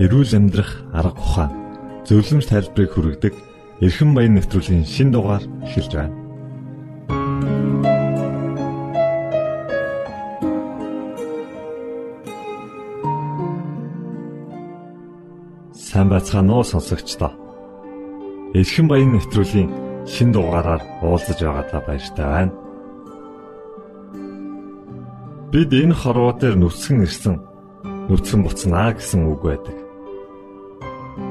эрүүл амьдрах арга ухаан зөвлөмж тайлбарыг хүргэдэг эрхэм баян нэвтрүүлгийн шин дугаар эхэлж байна. Сайн бацгаана уу сонсогчдоо. Эрхэм баян нэвтрүүлгийн шин дугаараар уулзаж байгаадаа баяртай байна. Бид энэ хорвоо дээр нүцгэн ирсэн нүцгэн буцнаа гэсэн үг байдаг.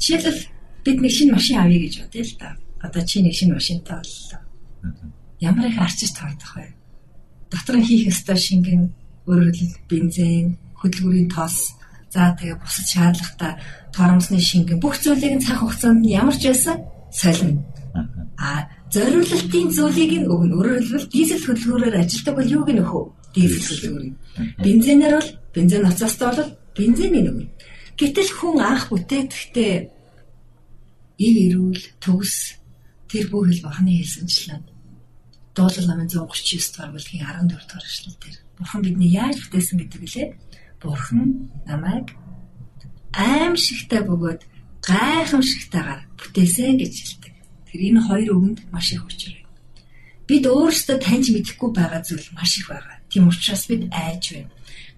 Жишээлбэл бид нэг шинэ машин авъя гэж бодъё л да. Одоо чи нэг шинэ машинтай боллоо. Ямар их арчиж тоодох вэ? Дотор нь хийх ёстой шингэн өөрөөр хэлбэл бензин, хөдөлгүүрийн тос, за тэгээ бусад шаардлагатай торомсны шингэн бүх зүйлийг нь цаг хугацаанд нь ямар ч байсан солино. А зориулалтын зүйлийг нь өгнө. Өөрөөр хэлбэл дизель хөдөлгөөрөөр ажилдаг бол юуг нь өхөө? Дизель хөдөлгөөр. Бензинээр бол бензин ноцоостой бол бензиний өгнө. Гэтэл хүн анх бүтээхдээ ив эрүүл төгс тэр бүх хэл бахны хэлсэнчлэн дуулал намын 139 дугаар бүлгийн 14 дугаар эшлэл дээр бурхан бидний яаж бүтээсэн гэдэг лээ. Бурхан намайг аимшигтай бөгөөд гайхамшигтайгаар бүтээсэн гэж хэлдэг. Тэр энэ хоёр үгэнд маш их учир байна. Бид өөрсдөө таньж мэдэхгүй байгаа зүйл маш их байгаа. Тийм учраас бид айж байна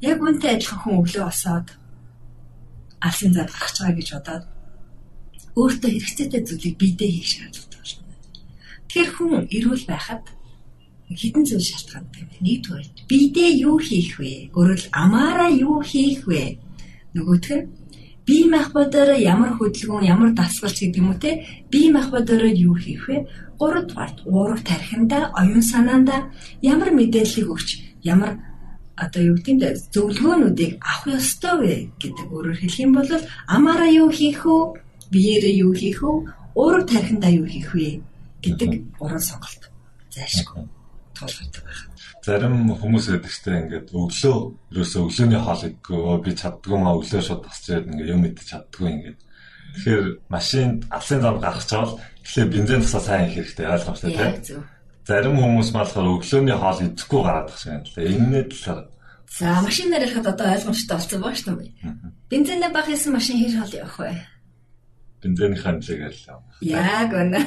Яг үнтэй адилхан хүн өглөө босоод алсын зад гарч байгаа гэж бодоод өөртөө хэрэгцээтэй зүйлийг биедээ хийх шаардлагатай болно. Тэгэхээр хүн эрүүл байхад хідэн зүйл шалтгаантай юм. Нэгдүгээр биедээ юу хийх вэ? Өөрөөр амаараа юу хийх вэ? Нөгөөх нь бие махбодороо ямар хөдөлгөөн, ямар дасгалч гэдэг юм уу те? Бие махбодороо юу хийх вэ? Гуравдугаар уурах тархинда, оюун санаанда ямар мэдээллийг өгч, ямар одоо юу гэдэг зөвлөгөөнүүдийг авах ёстой вэ гэдэг өөрөөр хэлэх юм бол амаараа юу хийх вэ? Биеэрээ юу хийх вэ? Өөрөөр тархиндаа юу хийх вэ гэдэг гурван сонголт зайлшгүй тулгардаг байна. Зарим хүмүүс байдаг ч ингээд өглөө ерөөсөө өглөөний хоол идэггүй би чаддгүй маа өглөө шууд тасчээд ингээд юм идэж чаддгүй ингээд Тэгэхээр машинд алсын зам гаргаж чавал тэгэхээр бензин тусаа сайн их хэрэгтэй ойлгомжтой тийм. Зарим хүмүүс болохоор өглөөний хоол идэхгүй гараад байгаа юм л. Энэний талаар За машинаар ярихад одоо ойлгомжтой болсон баа шүү дээ. Бензинээ баг хийсэн машин хэр хоол явах вэ? Бензиний хэмжээг л. Яг үнэ.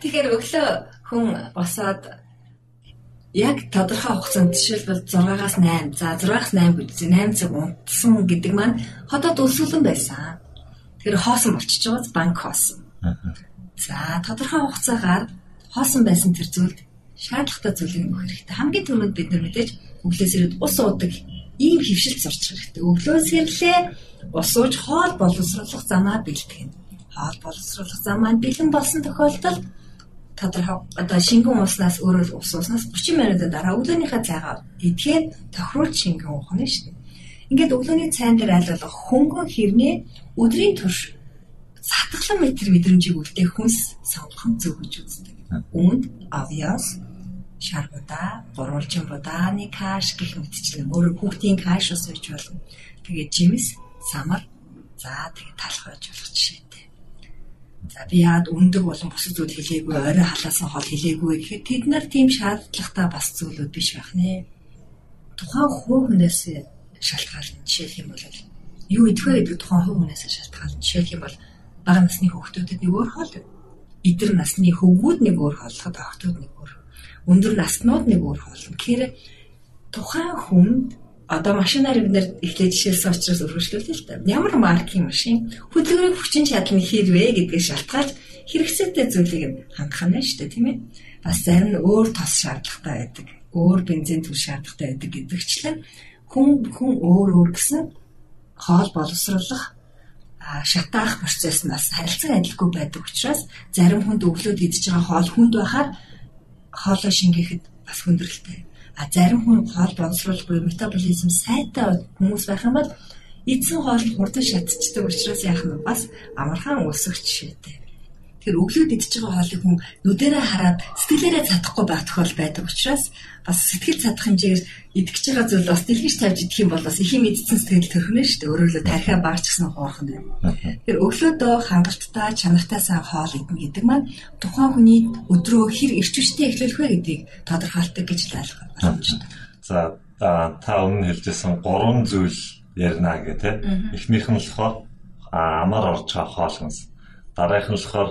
Тэгэхээр өглөө хүн босоод яг тодорхой хугацаанд жишээлбэл 6-аас 8, за 6-аас 8 гэж 8 цаг унтсан гэдэг маань хотод өсвөлэн байсан. Тэр хоосон болчихж байгаа банк хоосон. За тодорхой хугацаагаар хоосон байсан тэр зүйлд шаардлагатай зүйлийг өгөх хэрэгтэй. Хамгийн түрүүнд бид нар мэдээж өглөөс ирээд ус уудаг ийм хөвшилт сурч хэрэгтэй. Өглөөс ирлээ ус ууж хоол боловсруулах замаа бэлтгэн. Хоол боловсруулах зам маань бэлэн болсон тохиолдолд тодорхой одоо шингэн уснаас өөрөө ус ууснаас 30 минутын дараа өглөөнийхөө цайгаа идэхээр тохируулж шингэн уух нь шүү дээ. Ингээд өглөөний цайн дээр айлгах хөнгөн хэрнээ өдрийн турш сатглан метр мэдрэмжийг үлдээх хүнс сонгох нь зөв гэж үздэг. Үүнд авьяас шаргуудаа, гурвалжин будааны каш гэх мэтчлэн өөр хүүхдийн каш ус үйж болно. Тэгээд жимс, самар, за тэгээд талх байж болох жишээтэй. За би яад өндөг болон бусад зүйл хэлээгүй, орой халаасан хоол хэлээгүй гэхэд тэд нар тийм шаардлагатай бас зүйлүүд биш байх нэ. Тухайн хүүхнээс шалтгаална. Жишээлх юм бол юу идэх вэ гэдэг тухайн хувь хүнээс шалтгаална. Жишээлх юм бол бага насны хүүхдүүдэд нэг өөр хоол, эдэр насны хөвгүүд нэг өөр хооллоход охтууд нэг өөр. Өндөр наснууд нэг өөр хоол. Тэгэхээр тухайн хүнд одоо машинаар бид нэр эхлээд жишээлсэн учраас өргөжлүүлээ л та. Ямар маркийн машин хөдөлгөөний хүчин чадал нь хэрвээ гэдгийг шалтгаалж хэрэгцээтэй зүйлийг хангах нь шүү дээ тийм ээ. Бас зарим нь өөр тос шаардлагатай байдаг. Өөр бензин түл шаардлагатай байдаг гэдэгчлэн хүн хүн өөр өөр гэсэн хоол боловсруулах шатаах процесс нь бас харилцан адилгүй байдаг учраас зарим хүнд өглөөд идж байгаа хоол хүнд байхаар хоолой шингээхэд бас хүндрэлтэй. А зарим хүн хоол боловсруулах буюу метаболизм сайтай хүмүүс байх юм бол эзэн хоол хурдан шатчихдаг учраас яах нь бас амархан өсөх жишээтэй. Тэгэхээр өглөөд идж байгаа хоолыг хүн нүдэрээ хараад сэтгэлээрээ чадахгүй байх тохиол байдаг учраас бас сэтгэл чадах хэмжээгээр идэж байгаа зүйл бас дэлгэж тавьж идэх юм бол бас их юм идсэн сэтгэл төрхнө шүү дээ. Өөрөөр тархиа баарч гсэн хоорхон байна. Тэгэхээр өглөөдөө хангалттай чанартай сайн хоол идэх гэдэг маань тухайн хүний өдрөө хэр эрч хүчтэй эхлүүлэх вэ гэдгийг тодорхойлдог гэж л ойлгох боломжтой. За та өмнө хэлжсэн гурван зүйл ярина гэх тээ. Эхнийх нь болохоор амар орж байгаа хоол хүнс. Дараагийнх нь болохоор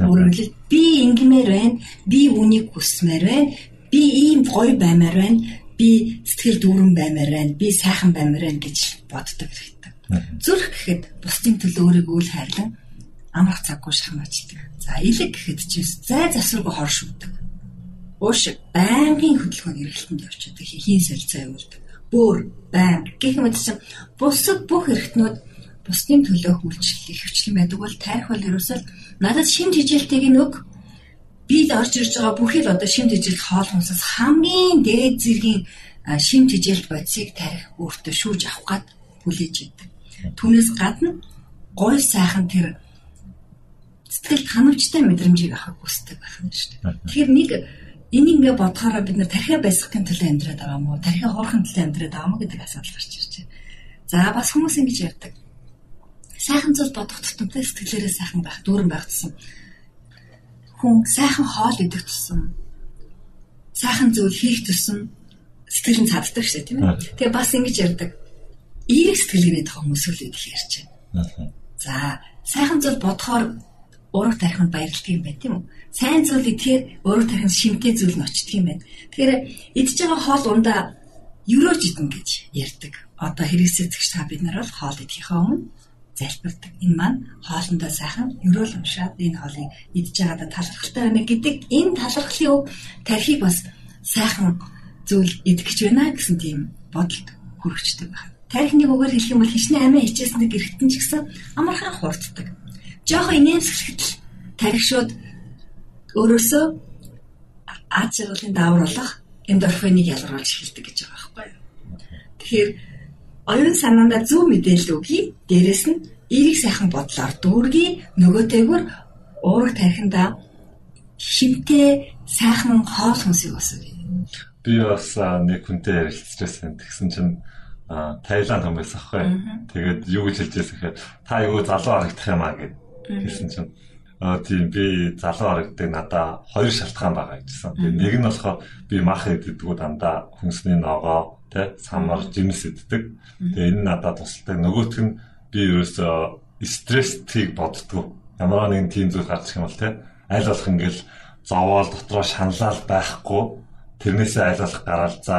Өөрөөр хэлбэл би ингэмээр байна, би үнийг хүсмээр байна, би ийм гоё баймаар байна, би сэтгэл дүүрэн баймаар байна, би сайхан баймаар байна гэж боддог хэрэгтэй. Зүрх гэхэд бусдын төлөө өөрийгөө л хайрлан амрах цаггүй шахмаачдаг. За илэг гэхэд ч зай засваргүй хоршуулдаг. Ууш байнгын хөдөлгөөний эргэлтэнд явчихдаг, хийн солилцоо явуулдаг. Бөөр, байнг гэх мэт чинь бусад бүх эргэтнүүд бусдын төлөө үйлчлэл хөвчлэн байдаг бол тайрх бол ерөөсөө надад шимт хижээлтэйг нь өг би л орж ирж байгаа бүхэл одоо шимт хижээлт хоол хүнсээс хамгийн дээд зэргийн шимт хижээлт бодисыг тарих өөртөө шүүж авах гад хүлээж идэг. Түүнээс гадна гой сайхан тэр сэтгэл ханамжтай мэдрэмжийг авах хүсдэг байх нь шүү дээ. Тэгэхээр нэг энийг ингээ бодохоор бид нар тархиа байсгахын төлөө амьдраад байгаа мó тархиа хоорхын төлөө амьдраад байгаа мó гэдэг асуудал гарч ирж байна. За бас хүмүүс ингэж ярьдаг сайхан зүйл бодох тутамтай сэтгэлээрээ сайхан байх, дүүрэн байх тусам хүн сайхан хоол идэх тусам сайхан зүйл хийх тусам сэтгэл нь цаддаг шээ тийм ээ. Тэгээ бас ингэж ярьдаг. Эерэг сэтгэлгээний тох хүмүүс үл идэх ярьж байна. За сайхан зүйл бодохоор ураг тархинд баярлдаг юм байна тийм үү? Сайн зүйл идэхээр ураг тархинд шимтэй зүйл нь очдөг юм байна. Тэгэхээр идж байгаа хоол ундаа ерөөж идэн гэж ярьдаг одоо хэрэгсэцэгч та бид нар бол хоол идэхээ өмнө залбирдаг. Энэ маань хоолндоо сайхан ерөөл уншаад энэ хоолыг идж байгаадаа талархалтай байна гэдэг энэ талархлын өв тархийг бас сайхан зүйл идэх гэж байна гэсэн тийм бодолд хүрчдэг байна. Тархиныг өгөр хэлэх юм бол хичнээн амиа хичээсэнд гэрхтэн ч гэсэн амархан хурддаг. Жохо инээмсэглэхэд л тархи шууд өөрөөсөө ад жаргалын даавруулах эндорфиныг ялгаруулж эхэлдэг гэж байгаа байхгүй юу. Тэгэхээр оюун санаандаа зөв мэдээлэл өгье. Дээрэс нь эерэг сайхан бодлоор дүүргий нөгөөтэйгүр уурах тархиндаа шимтэй сайхан хоол хүнсийг өсгөе. Би бас нэг хүнтэй ярилцчихсан. Тэгсэн чинь Таиланд хүмүүс ахгүй. Тэгээд юу гэж хэлж байсан гэхээр та юу залуу харагдах юм аа гэд хэлсэн чинь Аа тийм би залуу харагддаг надаа хоёр шалтгаан байгаа. Тэгээ нэг нь болохоор би мах идэгдгүү дандаа хүнсний ногоо тэ самар жимс иддэг. Тэгээ энэ надад тусалдаг. Нөгөөх нь би ерөөсөө стресстийг боддгоо. Ямар нэгэн тийм зүйл гарчих юм бол тэ аль болох ингээл зовоол дотроо шаналал байхгүй тэрнээсээ аль болох гараал за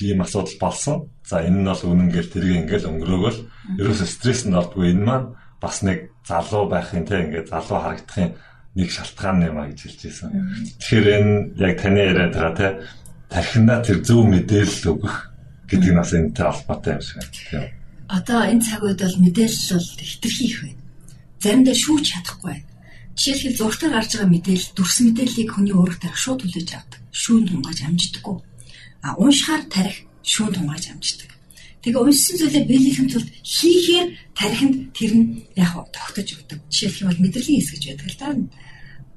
ийм асуудал болсон. За энэ нь бол үнэн гэл тэрийг ингээл өнгөрөөгөл ерөөсөө стресс нь ордгүй энэ маань бас нэг залуу байхын те ингээд залуу харагдахын нэг шалтгаан юм а гэж хэлж байсан. Тэгэхээр энэ яг таны яриад байгаа те тархинда тэр зөв мэдээлэл өгөх гэдэг нь бас энэтэй холбоотой юм шиг байна. Одоо энэ цаг үед бол мэдээлэл бол хэтэрхий их байна. Заримдаа шүүж чадахгүй байна. Жишээлбэл зургатаар гарч байгаа мэдээлэл дүрс мэдээллийг хүний өөрөөр тарих шууд хүлээж авдаг. Шүүн тунгааж амждаггүй. А уншихаар тарих шүүн тунгааж амждаг. Тэгээ уншсан зүйлээ биелэхийн тулд хийхээр тархинд тэр нь яг тогтож өгдөг. Жишээлх юм бол мэдрэлийн хэс гэж байдаг л да.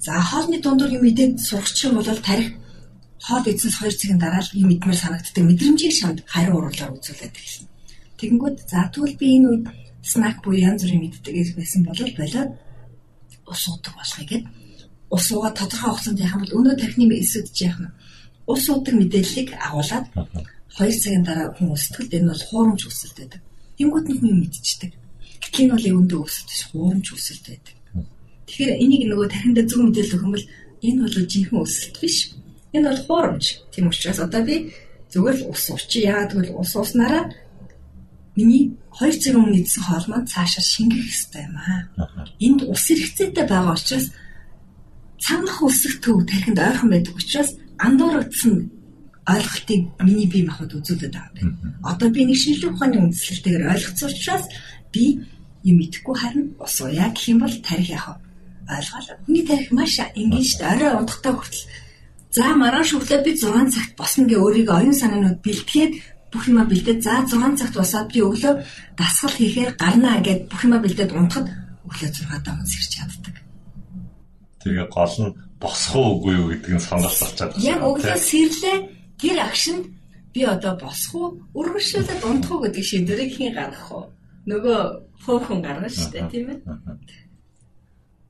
За хоолны дундуур юм идээд сургачих юм бол тарих хоол эзэнс 2 цагийн дараа л юм идмээр санагддаг мэдрэмжийг шанд хариу уруулаар үзүүлээд эхэлнэ. Тэгэнгүүт за тэгвэл би энэ үед снак буюу янз бүрийн мэддэг байсан бол болоод ус уудаг болохыг гээд ус уугаа тодорхой хугацаанд яхам бол өнөө тархины эсүүд чи яах нь ус уудаг мэдээллийг агуулад 2 цагийн дараа хүн өсөлтөд энэ бол хуурамч өсөлт байдаг. Тэнгүүд нь хүн мэдчихдэг. Гэтэл энэ бол өвөндөө өсөлт биш хуурамч өсөлт байдаг. Тэгэхээр энийг нөгөө тархинд зөв мэдээлэл өгөх юм бол энэ бол жинхэнэ өсөлт биш. Энэ бол хуурамч. Тийм учраас одоо би зүгээр л ус уучи. Яагаад гэвэл ус уснараа миний 2 цагийн өмнө идсэн хоол маань цаашаа шингэх хэрэгтэй юм аа. Энд ус хэрэгцээтэй байгаа учраас цангах үсэх төв тархинд ойрхон байдаг учраас андуурагдсан ойлголтыг миний бие махбод үзүүлээд байгаа юм. Одоо би нэг шинжлэх ухааны үндслэлтэйгээр ойлгоцсон учраас би юм идэхгүй харин ус уяа гэх юм бол тарих яах вэ? Ойлгоо. Хүний тарих маш энгийн шүү дээ. Орой унтахтай хүртэл за маргааш өглөө би 6 цагт босно гэ өөрийгөө оюун санаанууд бэлтгээд бүх юма бэлдээд за 6 цагт босоод би өглөө дасгал хийхээр гарнаа гэд бүх юма бэлдээд унтахад өглөө 6 даа унс ирч чаддаг. Тэгээ гол нь босох уугүй юу гэдэг нь сонголт болчиход байна. Яг өглөө сэрлээ гэр агшинд би одоо босох уу өргөшөөд унтах уу гэдэг шийдвэрийг хэн гаргах вэ? Нөгөө хөөхөн гаргана шүү дээ тийм ээ.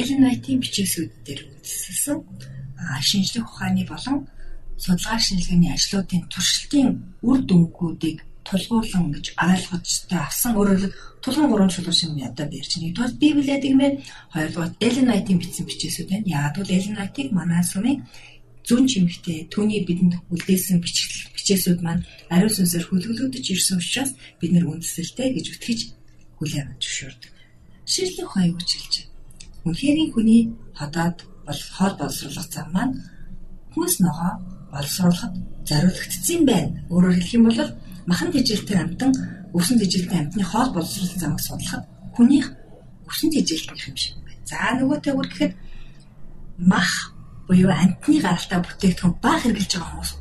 Элен Вайтийн бичээсүүд дээр үндэслэсэн шинжлэх ухааны болон судалгаа шинжилгээний ажлуудын туршилтын үр дүнгуудыг тулгуурлан гэж ойлгочтой авсан өөрөөр тулгын гурван чулуу шиг юм ядаа бэрч нэгдүгээр Библиэд гэмээр хоёрдугаар Элен Вайтийн бичсэн бичээсүүд байна. Яг бол Элен Вайтыг манай сүмийн зүүн чимэгтээ түүний бидэнд үлдээсэн бичээсүүд маань ариун сүнсээр хөлөглөгдөж ирсэн учраас бид нэр үндэслэлтэй гэж үтгэж хүлээн авч зөвшөөрдөг. Ширлэх хаяг үчилж. Үнхэрийн хүний ходоод бол хоол боловсруулах зам маань хүнс ногоо боловсруулахад зориулагдсан байна. Өөрөөр хэлэх юм бол махан тэжээлтэй амтан өвсөн тэжээлтийн амьтны хоол боловсруулсан замыг судлахад хүнийх өвсөн тэжээлтнийх юм шиг байна. За нөгөөтэй үр гэхэд мах буюу амьтны гаралтай бүтээгдэхүүн баг хэрглэж байгаа хүмүүс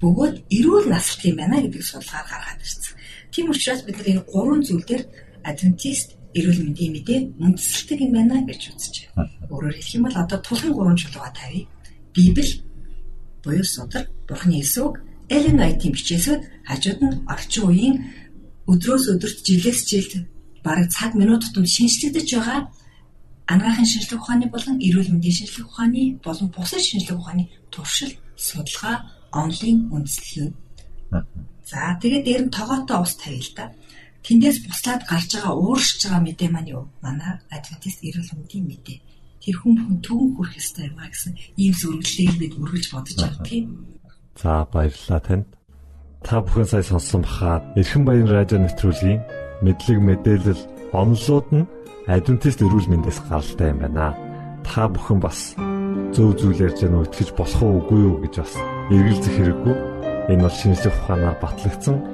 бөгөөд эрүүл насалт юм байна гэдгийг судалгаар гаргаад ирсэн. Тийм учраас бид энэ гурван зүйл дээр адвентист эрүүл мэндийн мэдээ үндэслэлтэй юм байна гэж үзэж байна. Өөрөөр хэлэх юм бол одоо тулхан гурван чулууга тавья. Библи буюу судар, Бурхны эсвэг, Элен Вайтийн бичээсүүд хажууд нь орчин үеийн өдрөөс өдөрт жилээс жилд бараг цаг минут тутамд шинжлэгдэж байгаа анагаахын шинжлэх ухааны болон эрүүл мэндийн шинжлэх ухааны болон бусад шинжлэх ухааны туршил, судалгаа, онлайн үндэслэл. За тэгээд дээр нь тогоотой ус тавья л да. Тэндээс буслаад гарч байгаа ууршиж байгаа мэдээ маань юу? Манай Адвентист эрүүл мэндийн мэдээ. Тэр хүн хүн төвөн хүрэх ёстой юм а гэсэн ийм зөвлөлийг бид үргэлж бодож байгаа тийм. За баярлалаа танд. Та бүхэн сая сонссон бахаа Эрхэн баян радио нэвтрүүлгийн мэдлэг мэдээлэл онлоод нь Адвентист эрүүл мэндээс гаралтай юм байна. Та бүхэн бас зөв зүйл ярьж байгаа нь итгэж болох уу үгүй юу гэж бас эргэлзэх хэрэггүй. Энэ бол шинжлэх ухаанаар батлагдсан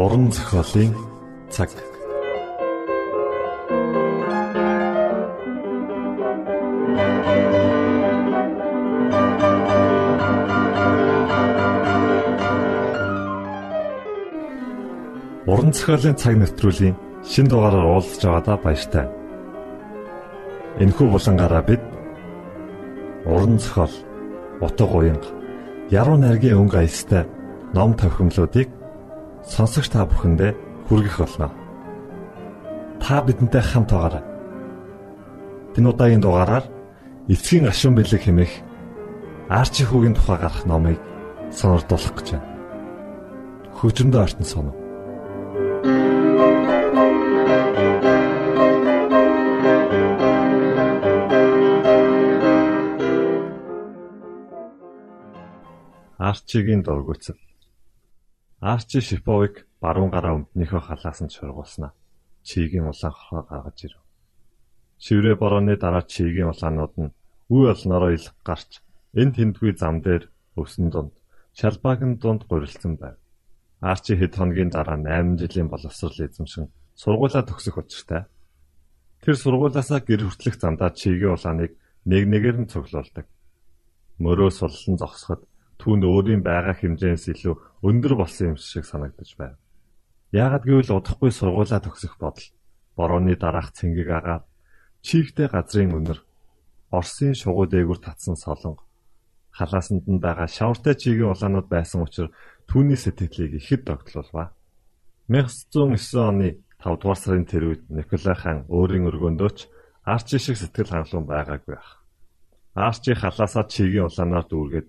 Уран зохиолын цаг. Уран зохиолын цаг нэвтрүүлгийн шин дугаараар уулзж байгаадаа баяртай. Энэхүү булангаараа бид уран зохиол, утга уянга, яруу найргийн өнгө аястай ном тохиомлуудыг сонсогч та бүхэндээ хүргэх болно. Та бидэнтэй хамт байгаарай. Энэ удаагийн дугаараар эцгийн гашуун бэлэг хэмээх Арчи хүүгийн тухай гарах номыг сонирдуулах гэж байна. Хөгжмөд артн соно. Арчигийн дургуцал Арчи Шиповыг баруун гараа өмднийхөө халаас нь шургуулснаа. Чигийн улаан хорхоо гаргаж ирв. Шиврээ борооны дараа чигийн улаанууд нь үе олноороо илг гарч энэ тэндгүй зам дээр өвсөн дунд шалбаагийн дунд гурилсан байв. Арчи хэд хоногийн дараа 8 жилийн боловсрол эзэмшин сургуулаа төгсөх учиртай. Тэр сургуулаасаа гэр хүртэлх замдаа чигийн улааныг нэг нэгээр нь цуглуулдаг. Мөрөө суллан зогсоход түүнд өөрийн байгаа хэмжээс илүү өндөр болсон юм шиг санагдаж байв. Яагад гэвэл удахгүй сургуулаа төгсөх бодол борооны дараах цэнгэг агаад чийгтэй газрын өнөр Оросын шугуу дээгүр татсан солонго халаасанд нь байгаа шавартай чигийн улаанууд байсан учраас түүний сэтгэлийг ихэд догтлуулва. 1909 оны 5 дугаар сарын тэр үед Николай хаан өөрийн өргөндөөч Арчи шиг сэтгэл хангалуун байгаагүй ах. Арчи халаасаа чигийн улаанаар дүүргээд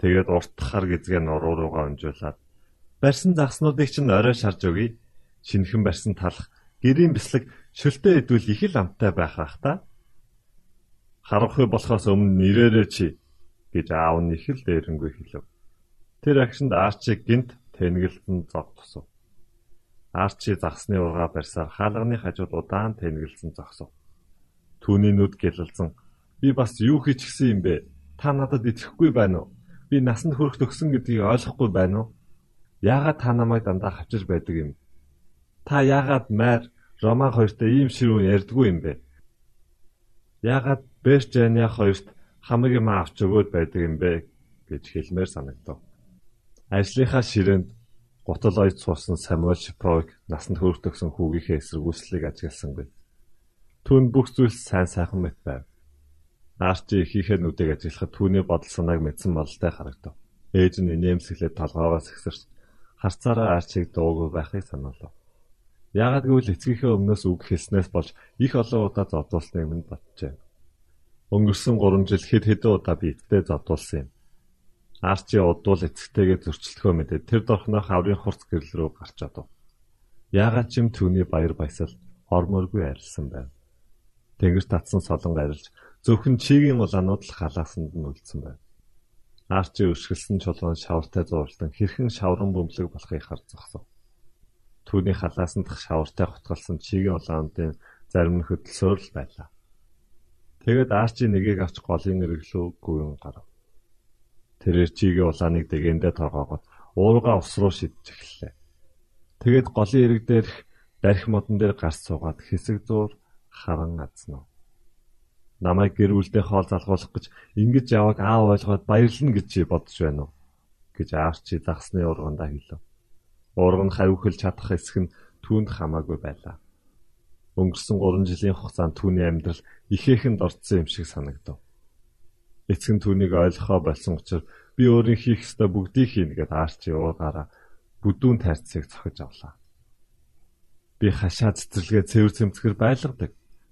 Тэгээд урт хар гизгээ нуруу руугаа өнжүүлээд барьсан загснуудыг чинь орой шарж өгье. Шинхэн барьсан талах гэрийн бяцлаг шөлтөө идвэл их л амттай байх бах та. Харанхуй болохоос өмнө нэрээрээ чи гэж аав нь их л дээрэнгүй хэлв. Тэр агшинд Арчиг гинт тэнгэлтэн зог тусав. Арчи загсны ургаа барьсаар хаалганы хажууд удаан тэнгэлсэн зогсов. Түүний нүд гэлэлцэн би бас юу хийчихсэн юм бэ? Та надад итгэхгүй байна уу? Би насанд хүрэх төгсөн гэдгийг ойлгохгүй байна уу? Яагаад та намайг дандаа хавчиж байдаг юм? Та яагаад майр Роман хоёртой ийм ширүүн ярьдгүй юм бэ? Яагаад Берчаня хоёрт хамаг юм авч өгөөд байдаг юм бэ гэж хэлмээр санагдав. Ажлынхаа ширээнд гутал ойд суусан Самуэль Шиповыг насанд хүртэгсэн хүүгийнхээ эсэргүүцлийг ажигласангүй. Түүнд бүх зүйл сайн сайхан мэт байв. Арчи ихийнхээ нүдийг ажиглахад түүний бодол санааг мэдсэн бололтой харагдав. Ээж нь инээмсэглээд толгоогоос ихсэрч харцаараа арчиг дуугүй байхыг санаалав. Яагад гэвэл эцгийнхээ өмнөөс үг хэлснээс болж их олон удаа зодуулсныг минь боджээ. Өнгөрсөн 3 жил хэд хэдэн удаа би эцтэй зодуулсан юм. Арчи удвал эцэгтэйгээ зөрчилдөхөө мэдээ тэр дорхноох аврын хурц гэрэл рүү гарч одов. Яагаад ч юм түүний баяр баясал ормооргүй арилсан байв. Тэнгэр татсан солон арилж зөвхөн чигийн улаанууд л халаасанд нь үлдсэн байв. Арчи өшгөлсөн чулуун шавартай зурлан хэрхэн шавран бөмбөлөг болохыг харж зогсов. Түүний халаасанд шавартай хотголсон чигийн улаануудын зарим нь хөдөлсөөр л байлаа. Тэгээд Арчи нэгийг авч голын эрэглүү гүйн гарав. Тэрээр чигийн улааныг дэгэндээ торгоогоод уурга ус руу шидэж эхэллээ. Тэгээд голын ирэг дээрх дарих модон дээр гарч суугаад хэсэг зуур харан азнав. Намайг гэр бүлдээ хоол залгуулах гэж ингэж яваг аав ойлгоод баярлна гэж бодож байна уу? гэж аарчи загсны ургандаа хэлв. Урга нь хавихлж чадах эсэх нь түүнд хамаагүй байлаа. Өнгөрсөн 3 жилийн хугацаанд түүний амьдрал ихээхэн дорцсон юм шиг санагдав. Эцэг нь түүнийг ойлгохоо болсон учраас би өөрийн хийх ёстой бүгдийг хийнэ гэд аарч яваагаараа бүдүүн тайрцыг цохиж авлаа. Би хашаа цэцэрлэгээ цэвэр цэмцгэр байлгадаг.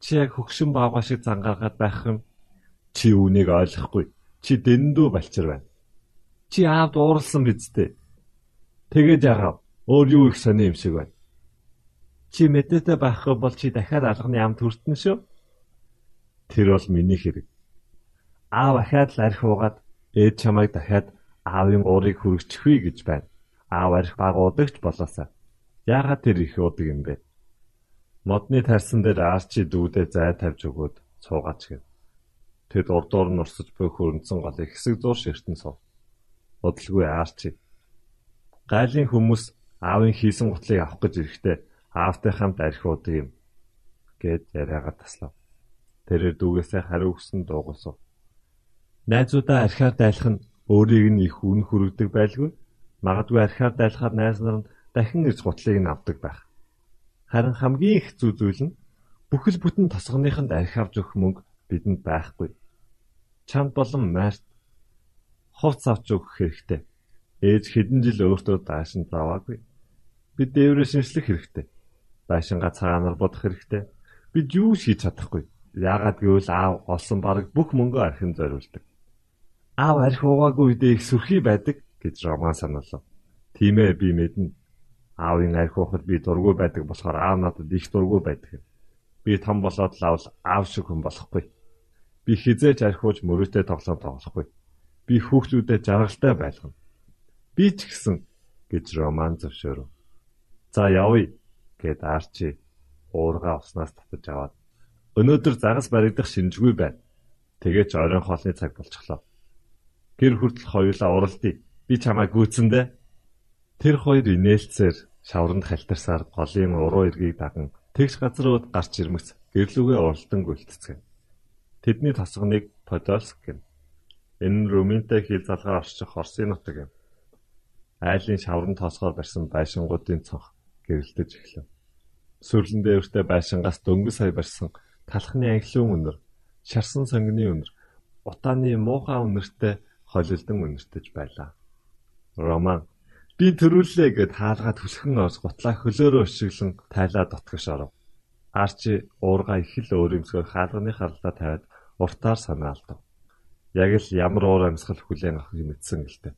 Чи яг хөгшин баага шиг зангаргаад байх юм. Чи үүнийг ойлгохгүй. Чи дэндүү балчир байна. Чи аавд ууралсан биз дээ. Тэгээд яагаад өөр юу их сони юм шиг байна. Чи мэдээтэй байх бол чи дахиад алганы амт хүртэн шүү. Тэр бол миний хэрэг. Аав ахаад л арх уугаад Ээж чамайг дахиад аавын уурыг хүргэчихвээ гэж байна. Аав арх баг удагч болоосаа. Яагаад тэр их удаг юм бэ? Модны тарсан дээр арчи дүүдээ зай тавьж өгөөд цуугаач гэв. Тэд урдуур нь урсаж буй хөрөнцөн голыг хэсэг зур ширтэн суув. Бодлгүй арчи. Гайлын хүмүүс аавын хийсэн гутлыг авах гэж ирэхдээ аавтай хамт архи удаг юм гэд яриагаа таслав. Тэрээр дүүгээсээ хариу өгсөн дуугасав. Найзуудаа архиар дайлах нь өөрийг нь их үн хүргэдэг байлгүй. Магадгүй архиар дайлахаар найз нар нь дахин ирж гутлыг нь авдаг байх. Харин хамгийн их зүй зүйл нь бүхэл бүтэн тосгоныхонд архи авч өгөх мөнгө бидэнд байхгүй. Чамд болон майрт хувц авч өгөх хэрэгтэй. Ээж хэдэн жил өөртөө даашин заваагүй. Бид дээврээ шинжлэх хэрэгтэй. Даашингаа цагаанаар бодох хэрэгтэй. Бид юу хийж чадахгүй. Яагаад гэвэл аав олсон бараг бүх мөнгөө архин зориулдаг аав арх уугаагүй үедээ их сүрхий байдаг гэж Роман сануулав. Тийм ээ би мэднэ. Аавын арх уухад би дургүй байдаг болохоор аав надад их дургүй байдаг. Би том болоод лавл аав шиг хүн болохгүй. Би хизээч архиуж мөрөөдөө тоглоом тоглохгүй. Би хүүхдүүдэд жаргалтай байлгана. Би ч гэсэн гэж Роман зөвшөөрөв. За явъя гэд Арчи уурга уснаас татаж аваад өнөөдөр загас баригдах шинжгүй байна. Тэгээд ч оройн хоолны цаг болчихлоо. Гэр хүртэл хоёулаа уралдъя. Би чамайг гүйцэндэ. Тэр хоёр инээлцээр шавранд халтарсаар голын уруу эргийг даган тэгш газрууд гарч ирмэгц гэрлүүгээ уралдан гүйлтцгэн. Тэдний тосгоныг Подольск гэнэ. Энэ нь Румынтай хил залгаар орчих Орсын нутаг юм. Айлын шаврын тоосгоор барьсан байшингуудын цонх гэрэлтэж эхлэв. Сүрлэн дээртэй байшингаас дөнгөс сая барьсан талхны анхлын өнөр, шарсан сонгины өнөр, утааны муухай өнөртэй холилдон үнэртэж байлаа. Роман би төрүүллээ гэд хаалгаад хүлхэн ос гутлаа хөлөөрөө өшиглэн тайлаа дотгош оров. Арчи уурга их л өөрөмсгөр хаалганы харлаа тавиад уртаар санаалдав. Яг л ямар уур амьсгал хүлээн авахыг мэдсэн гэлтэй.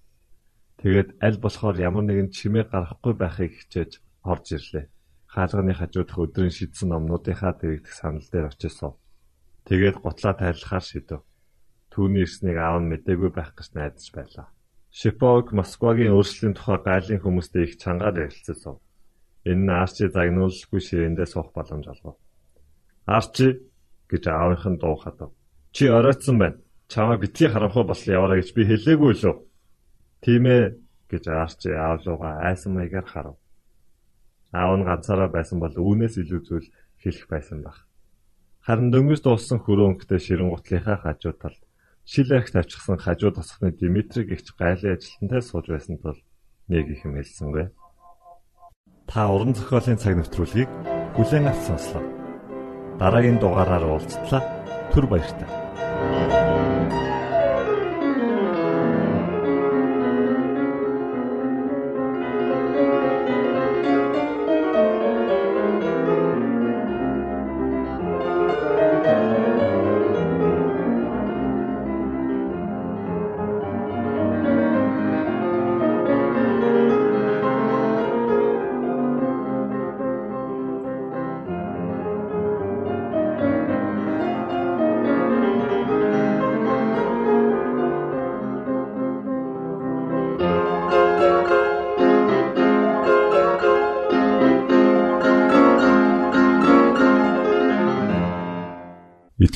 Тэгээд аль болохоор ямар нэгэн чимээ гарахгүй байхыг хичээж орж ирлээ. Хаалганы хажуудах өдрийн шидсэн номнуудынхаа дэрэгдэх санал дээр очисон. Тэгээд гутлаа тайлахаар шидэв. Түүний ирснийг аав нь мэдээгүй байх гэж найдаж байлаа. Шиповг Москвагийн өөрчлөлийн тухай гайлын хүмүүстэй их чангаар ярилцсан. Энэ нь Арчи загнуулгүй ширээндээ суух боломж олгов. Арчи гэж аавынх нь дуу хадав. Чи оройтсан байна. Чамаа битгий харанхуй бас яваарай гэж би хэлээгүй лөө. Тийм ээ гэж Арчи аав руугаа айсан маягаар харав. Аав нь ганцаараа байсан бол үүнээс илүү зүйл хэлэх байсан баг. Харин дөнгөж дууссан хөрөөнгөтэй ширэн гутлынхаа хажуу талд шил арх тавьчихсан хажуу тосхны Димитрий гихч гайлын ажилтнтай сууж байсан тул нэг их юм хэлсэнгүй. Та уран зохиолын цаг навтруулыг бүлээн авч сонслоо. Дараагийн дугаараар уулзтлаа. Түр баярлалаа.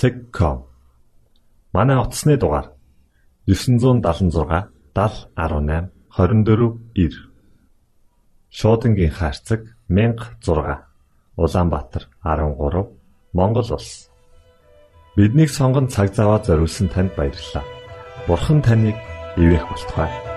Цэг.com. Манай утасны дугаар 976 7018 24 Шуудангийн хаяг 16 Улаанбаатар 13 Монгол улс. Биднийг сонгонд цаг зав аваад зориулсан танд баярлалаа. Бурхан таныг ивээх болтугай.